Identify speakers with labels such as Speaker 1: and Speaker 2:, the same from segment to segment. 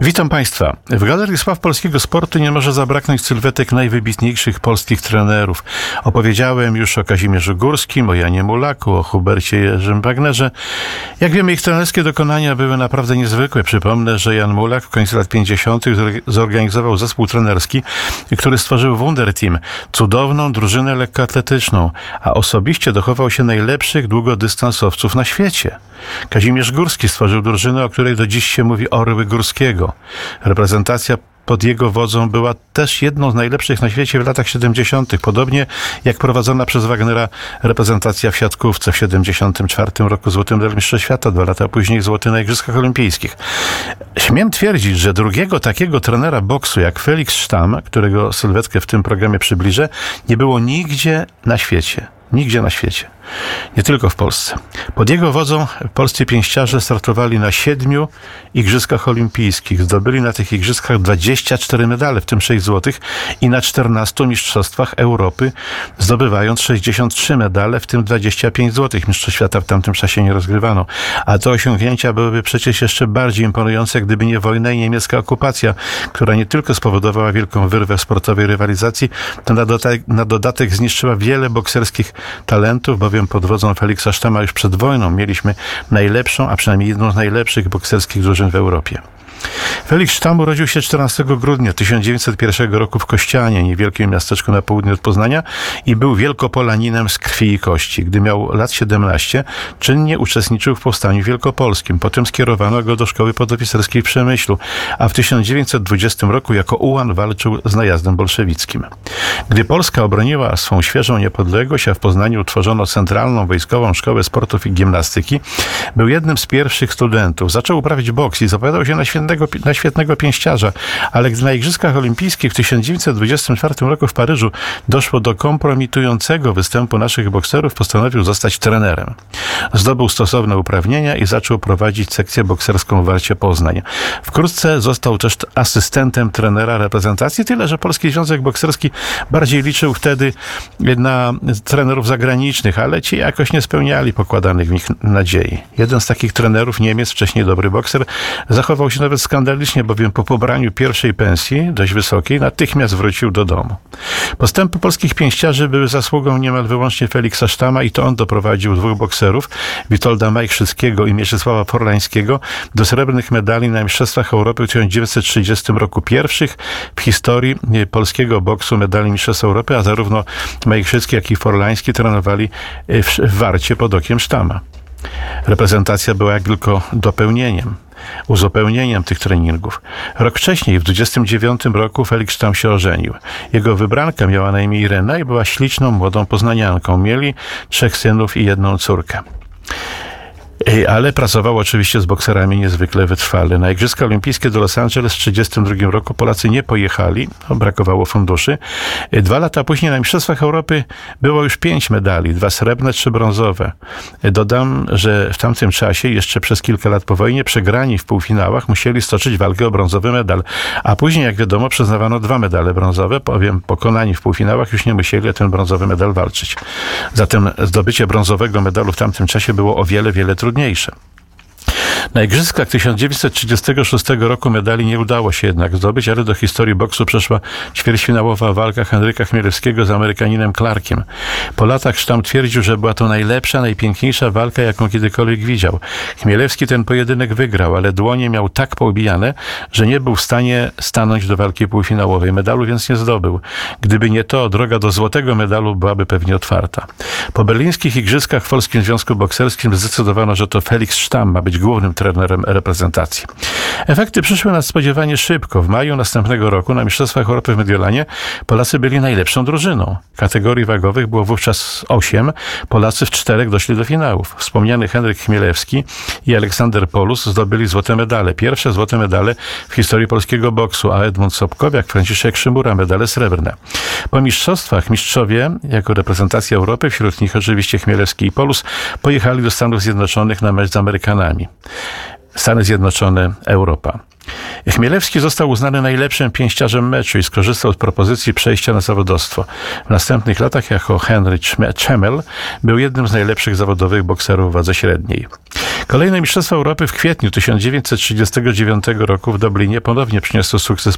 Speaker 1: Witam Państwa. W Galerii Sław Polskiego Sportu nie może zabraknąć sylwetek najwybitniejszych polskich trenerów. Opowiedziałem już o Kazimierzu Górskim, o Janie Mulaku, o Hubercie Jerzym Wagnerze. Jak wiemy, ich trenerskie dokonania były naprawdę niezwykłe. Przypomnę, że Jan Mulak w końcu lat 50. zorganizował zespół trenerski, który stworzył Wunder Team, cudowną drużynę lekkoatletyczną, a osobiście dochował się najlepszych długodystansowców na świecie. Kazimierz Górski stworzył drużynę, o której do dziś się mówi Orły Górskiego. Reprezentacja pod jego wodzą była też jedną z najlepszych na świecie w latach 70., podobnie jak prowadzona przez Wagnera reprezentacja w siatkówce w 74 roku złoty medal Mistrza Świata, dwa lata później złoty na Igrzyskach Olimpijskich. Śmiem twierdzić, że drugiego takiego trenera boksu jak Felix Sztam, którego sylwetkę w tym programie przybliżę, nie było nigdzie na świecie. Nigdzie na świecie. Nie tylko w Polsce. Pod jego wodzą polscy pięściarze startowali na siedmiu Igrzyskach Olimpijskich. Zdobyli na tych Igrzyskach 24 medale, w tym 6 złotych i na 14 Mistrzostwach Europy, zdobywając 63 medale, w tym 25 złotych. Mistrzostw świata w tamtym czasie nie rozgrywano. A te osiągnięcia byłyby przecież jeszcze bardziej imponujące, gdyby nie wojna i niemiecka okupacja, która nie tylko spowodowała wielką wyrwę sportowej rywalizacji, to na dodatek, na dodatek zniszczyła wiele bokserskich talentów, bowiem pod wodzą Feliksa Sztama już przed wojną mieliśmy najlepszą, a przynajmniej jedną z najlepszych bokserskich drużyn w Europie. Felix Sztam urodził się 14 grudnia 1901 roku w Kościanie, niewielkim miasteczku na południe od Poznania i był wielkopolaninem z krwi i kości. Gdy miał lat 17, czynnie uczestniczył w powstaniu wielkopolskim. Potem skierowano go do szkoły podoficerskiej w Przemyślu, a w 1920 roku jako ułan walczył z najazdem bolszewickim. Gdy Polska obroniła swą świeżą niepodległość, a w Poznaniu utworzono Centralną Wojskową Szkołę Sportów i Gimnastyki, był jednym z pierwszych studentów. Zaczął uprawiać boks i zapowiadał się na świetne świetnego, na świetnego pięściarza, ale gdy na Igrzyskach Olimpijskich w 1924 roku w Paryżu doszło do kompromitującego występu naszych bokserów, postanowił zostać trenerem. Zdobył stosowne uprawnienia i zaczął prowadzić sekcję bokserską w Warcie Poznań. Wkrótce został też asystentem trenera reprezentacji, tyle że Polski Związek Bokserski bardziej liczył wtedy na trenerów zagranicznych, ale ci jakoś nie spełniali pokładanych w nich nadziei. Jeden z takich trenerów, Niemiec, wcześniej dobry bokser, zachował się nawet skandalicznie, bowiem po pobraniu pierwszej pensji, dość wysokiej, natychmiast wrócił do domu. Postępy polskich pięściarzy były zasługą niemal wyłącznie Feliksa Sztama i to on doprowadził dwóch bokserów, Witolda Majchrzyckiego i Mieczysława Forlańskiego, do srebrnych medali na Mistrzostwach Europy w 1930 roku. Pierwszych w historii polskiego boksu medali Mistrzostw Europy, a zarówno Majchrzycki, jak i Forlański trenowali w Warcie pod okiem Sztama. Reprezentacja była jak tylko dopełnieniem uzupełnieniem tych treningów. Rok wcześniej, w 29 roku, Felix tam się ożenił. Jego wybranka miała na imię Irena i była śliczną młodą poznanianką. Mieli trzech synów i jedną córkę ale pracował oczywiście z bokserami niezwykle wytrwale. Na Igrzyska Olimpijskie do Los Angeles w 1932 roku Polacy nie pojechali, brakowało funduszy. Dwa lata później na Mistrzostwach Europy było już pięć medali, dwa srebrne, trzy brązowe. Dodam, że w tamtym czasie, jeszcze przez kilka lat po wojnie, przegrani w półfinałach musieli stoczyć walkę o brązowy medal, a później, jak wiadomo, przyznawano dwa medale brązowe, powiem, pokonani w półfinałach już nie musieli o ten brązowy medal walczyć. Zatem zdobycie brązowego medalu w tamtym czasie było o wiele, wiele trudniejsze trudniejsze. Na Igrzyskach 1936 roku medali nie udało się jednak zdobyć, ale do historii boksu przeszła ćwierćfinałowa walka Henryka Chmielewskiego z Amerykaninem Clarkiem. Po latach Sztam twierdził, że była to najlepsza, najpiękniejsza walka, jaką kiedykolwiek widział. Chmielewski ten pojedynek wygrał, ale dłonie miał tak poubijane, że nie był w stanie stanąć do walki półfinałowej. Medalu więc nie zdobył. Gdyby nie to, droga do złotego medalu byłaby pewnie otwarta. Po berlińskich Igrzyskach w Polskim Związku Bokserskim zdecydowano, że to Felix Sztam ma być głównym trenerem reprezentacji. Efekty przyszły nas spodziewanie szybko. W maju następnego roku na Mistrzostwach Europy w Mediolanie Polacy byli najlepszą drużyną. Kategorii wagowych było wówczas osiem. Polacy w czterech doszli do finałów. Wspomniany Henryk Chmielewski i Aleksander Polus zdobyli złote medale. Pierwsze złote medale w historii polskiego boksu, a Edmund Sobkowiak, Franciszek Szymura medale srebrne. Po mistrzostwach mistrzowie, jako reprezentacja Europy, wśród nich oczywiście Chmielewski i Polus, pojechali do Stanów Zjednoczonych na mecz z Amerykanami. Stany Zjednoczone, Europa. Chmielewski został uznany najlepszym pięściarzem meczu i skorzystał z propozycji przejścia na zawodowstwo. W następnych latach jako Henry Czemel był jednym z najlepszych zawodowych bokserów w wadze średniej. Kolejne Mistrzostwa Europy w kwietniu 1939 roku w Dublinie ponownie przyniosło sukces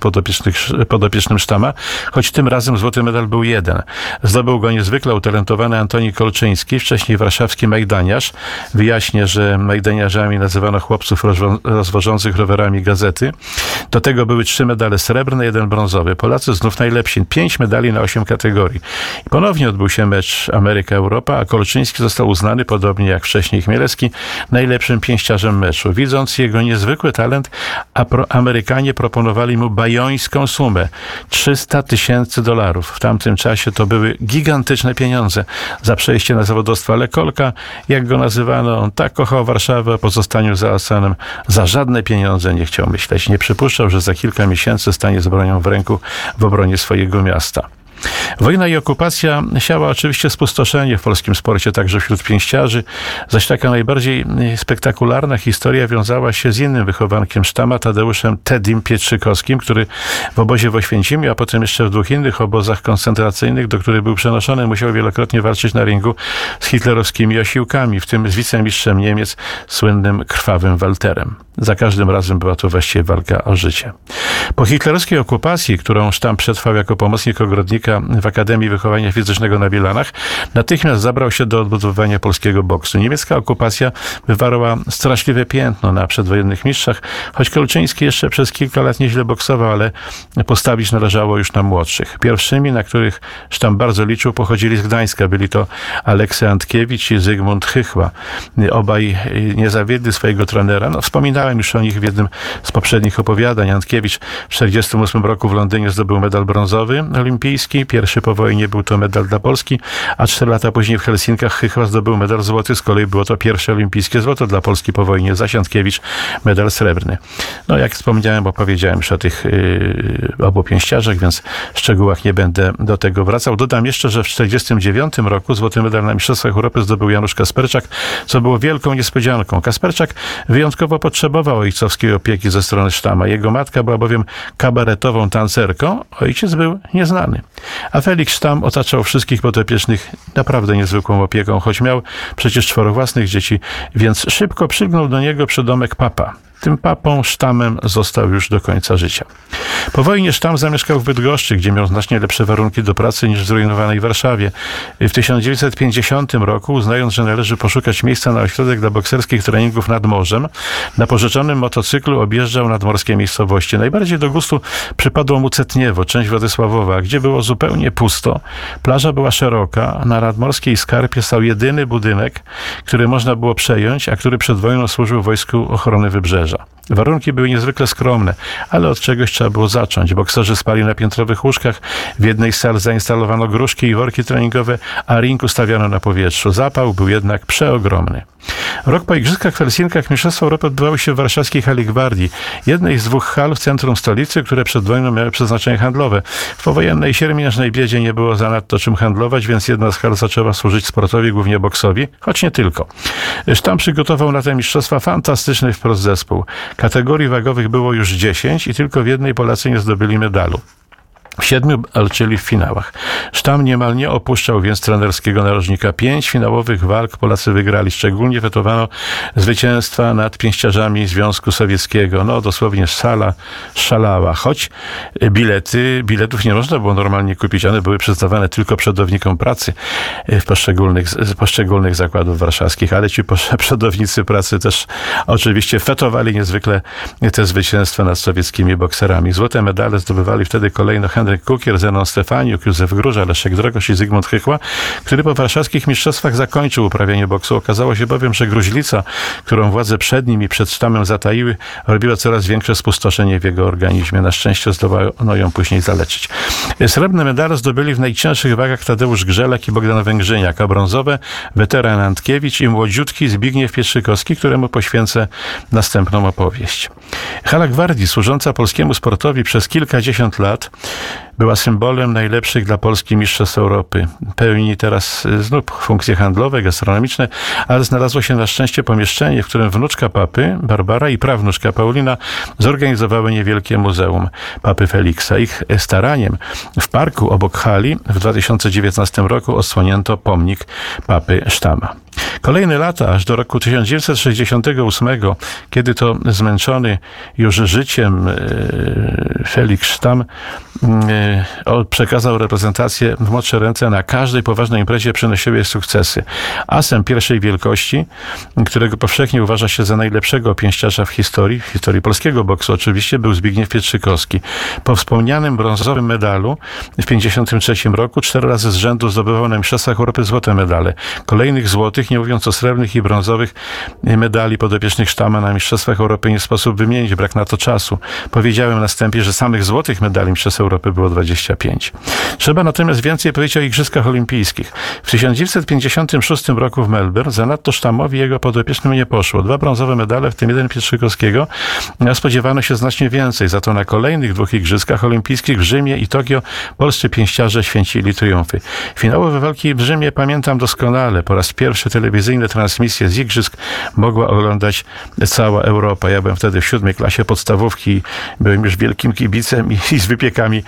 Speaker 1: podopiecznym Sztama, choć tym razem złoty medal był jeden. Zdobył go niezwykle utalentowany Antoni Kolczyński, wcześniej warszawski majdaniarz. Wyjaśnię, że majdaniarzami nazywano chłopców rozwożących rowerami gazety. Do tego były trzy medale srebrne, jeden brązowy. Polacy znów najlepsi. Pięć medali na osiem kategorii. I ponownie odbył się mecz Ameryka-Europa, a Kolczyński został uznany, podobnie jak wcześniej Chmielewski, najlepszym pięściarzem meczu. Widząc jego niezwykły talent, Amerykanie proponowali mu bajońską sumę 300 tysięcy dolarów. W tamtym czasie to były gigantyczne pieniądze za przejście na zawodowstwo, ale Kolka, jak go nazywano, on tak kochał Warszawę, po zostaniu za oceanem za żadne pieniądze nie chciał myśleć. Nie przypuszczał, że za kilka miesięcy stanie z bronią w ręku w obronie swojego miasta. Wojna i okupacja siała oczywiście spustoszenie w polskim sporcie, także wśród pięściarzy, zaś taka najbardziej spektakularna historia wiązała się z innym wychowankiem sztama, Tadeuszem Tedim Pietrzykowskim, który w obozie w Oświęcimiu, a potem jeszcze w dwóch innych obozach koncentracyjnych, do których był przenoszony, musiał wielokrotnie walczyć na ringu z hitlerowskimi osiłkami, w tym z wicemistrzem Niemiec, słynnym krwawym Walterem. Za każdym razem była to właściwie walka o życie. Po hitlerowskiej okupacji, którą sztam przetrwał jako pomocnik ogrodnika w Akademii Wychowania Fizycznego na Bielanach, natychmiast zabrał się do odbudowywania polskiego boksu. Niemiecka okupacja wywarła straszliwe piętno na przedwojennych mistrzach, choć Kolczyński jeszcze przez kilka lat nieźle boksował, ale postawić należało już na młodszych. Pierwszymi, na których sztam bardzo liczył, pochodzili z Gdańska. Byli to Aleksy Antkiewicz i Zygmunt Chychła. Obaj nie zawiedli swojego trenera. No, wspominałem już o nich w jednym z poprzednich opowiadań. Antkiewicz w 1948 roku w Londynie zdobył medal brązowy olimpijski. Pierwszy po wojnie był to medal dla Polski, a cztery lata później w Helsinkach Chychła zdobył medal złoty. Z kolei było to pierwsze olimpijskie złoto dla Polski po wojnie. Zasiądkiewicz medal srebrny. No jak wspomniałem, opowiedziałem już o tych yy, obu pięściarzach, więc w szczegółach nie będę do tego wracał. Dodam jeszcze, że w 1949 roku złoty medal na Mistrzostwach Europy zdobył Janusz Kasperczak, co było wielką niespodzianką. Kasperczak wyjątkowo potrzebował ojcowskiej opieki ze strony sztama. Jego matka była bowiem kabaretową tancerką, ojciec był nieznany. A Felix Sztam otaczał wszystkich podopiecznych naprawdę niezwykłą opieką, choć miał przecież czworo własnych dzieci, więc szybko przygnął do niego przydomek papa. Tym papą Sztamem został już do końca życia. Po wojnie Sztam zamieszkał w Bydgoszczy, gdzie miał znacznie lepsze warunki do pracy niż w zrujnowanej Warszawie. W 1950 roku, uznając, że należy poszukać miejsca na ośrodek dla bokserskich treningów nad morzem, na pożyczonym motocyklu objeżdżał nadmorskie miejscowości. Najbardziej do gustu przypadło mu Cetniewo, część Władysławowa, gdzie było zupełnie pusto. Plaża była szeroka, na nadmorskiej skarpie stał jedyny budynek, który można było przejąć, a który przed wojną służył Wojsku Ochrony Wybrzeża. Warunki były niezwykle skromne, ale od czegoś trzeba było zacząć. Bokserzy spali na piętrowych łóżkach, w jednej z sal zainstalowano gruszki i worki treningowe, a ring ustawiano na powietrzu. Zapał był jednak przeogromny. Rok po Igrzyskach w Helsinkach Mistrzostwa Europy odbywały się w warszawskiej hali Gwardii, jednej z dwóch hal w centrum stolicy, które przed wojną miały przeznaczenie handlowe. W powojennej siermiężnej biedzie nie było zanadto czym handlować, więc jedna z hal zaczęła służyć sportowi, głównie boksowi, choć nie tylko. Sztam przygotował na te mistrzostwa fantastyczny wprost zespół. Kategorii wagowych było już 10 i tylko w jednej Polacy nie zdobyli medalu. Siedmiu walczyli w finałach. Sztam niemal nie opuszczał więc trenerskiego narożnika. Pięć finałowych walk Polacy wygrali. Szczególnie wetowano zwycięstwa nad pięściarzami Związku Sowieckiego. No dosłownie sala szalała. Choć bilety, biletów nie można było normalnie kupić. One były przyznawane tylko przodownikom pracy w poszczególnych, poszczególnych zakładów warszawskich. Ale ci przodownicy pracy też oczywiście fetowali niezwykle te zwycięstwa nad sowieckimi bokserami. Złote medale zdobywali wtedy kolejno Henryk Kukier, Zenon Stefaniuk, Józef Gróża, Leszek Drogoś i Zygmunt Chychła, który po warszawskich mistrzostwach zakończył uprawianie boksu. Okazało się bowiem, że gruźlica, którą władze przed nim i przed sztamem zataiły, robiła coraz większe spustoszenie w jego organizmie. Na szczęście zdołano ją później zaleczyć. Srebrne medale zdobyli w najcięższych wagach Tadeusz Grzelek i Bogdan Węgrzyniak, a brązowe weteran Antkiewicz i młodziutki Zbigniew Pietrzykowski, któremu poświęcę następną opowieść. Hala Gwardii, służąca polskiemu sportowi przez kilkadziesiąt lat, była symbolem najlepszych dla Polski mistrzostw Europy. Pełni teraz y, znów funkcje handlowe, gastronomiczne, ale znalazło się na szczęście pomieszczenie, w którym wnuczka papy, Barbara i prawnuczka Paulina zorganizowały niewielkie muzeum papy Feliksa. Ich staraniem w parku obok hali w 2019 roku odsłonięto pomnik papy Sztama. Kolejne lata, aż do roku 1968, kiedy to zmęczony już życiem e, Felix Sztam e, przekazał reprezentację w młodsze ręce na każdej poważnej imprezie przynosiły sukcesy. Asem pierwszej wielkości, którego powszechnie uważa się za najlepszego pięściarza w historii, w historii polskiego boksu oczywiście, był Zbigniew Pietrzykowski. Po wspomnianym brązowym medalu w 1953 roku cztery razy z rzędu zdobywał na Mistrzostwach Europy złote medale. Kolejnych złotych, nie mówiąc o srebrnych i brązowych medali podopiecznych Sztama na Mistrzostwach Europy nie sposób wymienić, brak na to czasu. Powiedziałem następnie, że samych złotych medali Mistrzostw Europy było 25. Trzeba natomiast więcej powiedzieć o Igrzyskach Olimpijskich. W 1956 roku w Melbourne zanadto Sztamowi jego podopiecznym nie poszło. Dwa brązowe medale, w tym jeden Pietrzykowskiego, spodziewano się znacznie więcej. Za to na kolejnych dwóch Igrzyskach Olimpijskich w Rzymie i Tokio polscy pięściarze święcili triumfy. Finałowe walki w Rzymie pamiętam doskonale. Po raz pierwszy telewizyjne transmisje z Igrzysk mogła oglądać cała Europa. Ja byłem wtedy w siódmej klasie podstawówki, byłem już wielkim kibicem i, i z wypiekami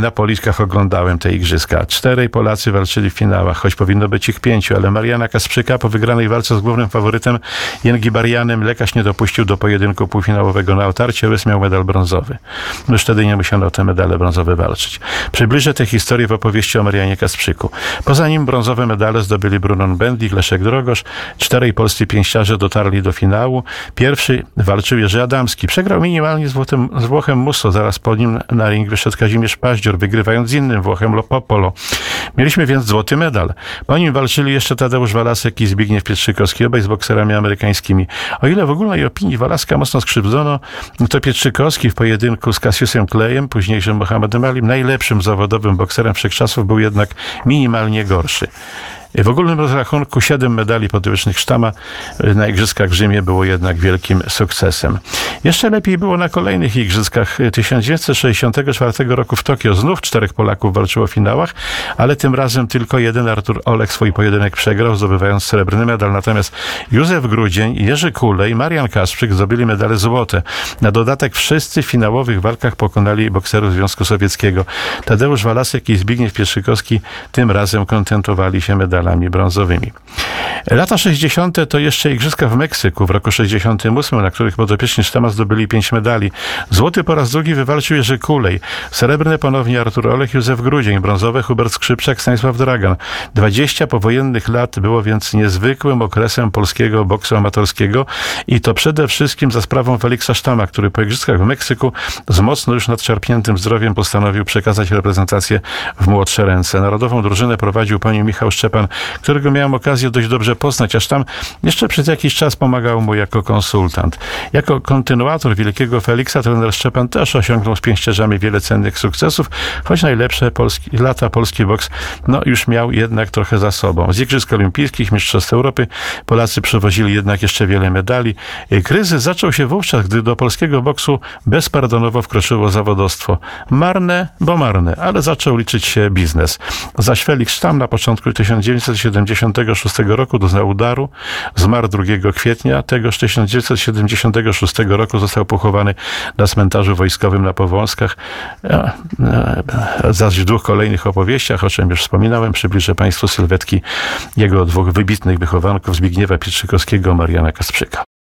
Speaker 1: na policzkach oglądałem te Igrzyska. Czterej Polacy walczyli w finałach, choć powinno być ich pięciu, ale Mariana Kasprzyka po wygranej walce z głównym faworytem Jęgi Barianem lekarz nie dopuścił do pojedynku półfinałowego na otarcie, Rys miał medal brązowy. Już wtedy nie musiano o te medale brązowe walczyć. Przybliżę tę historię w opowieści o Marianie Kasprzyku. Poza nim brązowe medale zdobyli Brunon Bendik, Leszek Drogosz. Czterej polscy pięściarze dotarli do finału. Pierwszy walczył Jerzy Adamski. Przegrał minimalnie z, z Włochem Musso. Zaraz po nim na ring wyszedł Kazimierz Paździor, wygrywając z innym Włochem Lopopolo. Mieliśmy więc złoty medal. Po nim walczyli jeszcze Tadeusz Walasek i Zbigniew Pietrzykowski, obaj z bokserami amerykańskimi. O ile w ogólnej opinii Walaska mocno skrzywdzono, to Pietrzykowski w pojedynku z Cassiusem Klejem, późniejszym Mohamedem Alim, najlepszym zawodowym bokserem wszechczasów, był jednak minimalnie gorszy. W ogólnym rozrachunku siedem medali podwyższych Sztama na Igrzyskach w Rzymie było jednak wielkim sukcesem. Jeszcze lepiej było na kolejnych Igrzyskach 1964 roku w Tokio. Znów czterech Polaków walczyło w finałach, ale tym razem tylko jeden Artur Olek swój pojedynek przegrał, zdobywając srebrny medal. Natomiast Józef Grudzień, Jerzy Kulej, Marian Kasprzyk zdobyli medale złote. Na dodatek wszyscy w finałowych walkach pokonali bokserów Związku Sowieckiego. Tadeusz Walasek i Zbigniew Pieszykowski tym razem kontentowali się medalami brązowymi. Lata 60. to jeszcze Igrzyska w Meksyku w roku 68, na których podopieczni Sztama zdobyli pięć medali. Złoty po raz drugi wywalczył Jerzy Kulej. Srebrne ponownie Artur Olech, Józef Grudzień. Brązowe Hubert Skrzypczak, Stanisław Dragan. 20 powojennych lat było więc niezwykłym okresem polskiego boksu amatorskiego i to przede wszystkim za sprawą Feliksa Sztama, który po Igrzyskach w Meksyku z mocno już nadszarpniętym zdrowiem postanowił przekazać reprezentację w młodsze ręce. Narodową drużynę prowadził pani Michał Szczepan, którego miałem okazję dość dobrze poznać, aż tam jeszcze przez jakiś czas pomagał mu jako konsultant. Jako kontynuator wielkiego Feliksa trener Szczepan też osiągnął z pięścierzami wiele cennych sukcesów, choć najlepsze polski, lata polski boks no, już miał jednak trochę za sobą. Z Igrzysk Olimpijskich, Mistrzostw Europy Polacy przywozili jednak jeszcze wiele medali. Kryzys zaczął się wówczas, gdy do polskiego boksu bezpardonowo wkroczyło zawodowstwo. Marne, bo marne, ale zaczął liczyć się biznes. Zaś Felix Sztam na początku 1976 roku doznał udaru, zmarł 2 kwietnia tegoż 1976 roku został pochowany na cmentarzu wojskowym na Powązkach. Zaś w dwóch kolejnych opowieściach, o czym już wspominałem, przybliżę Państwu sylwetki jego dwóch wybitnych wychowanków Zbigniewa Pietrzykowskiego, Mariana Kasprzyka.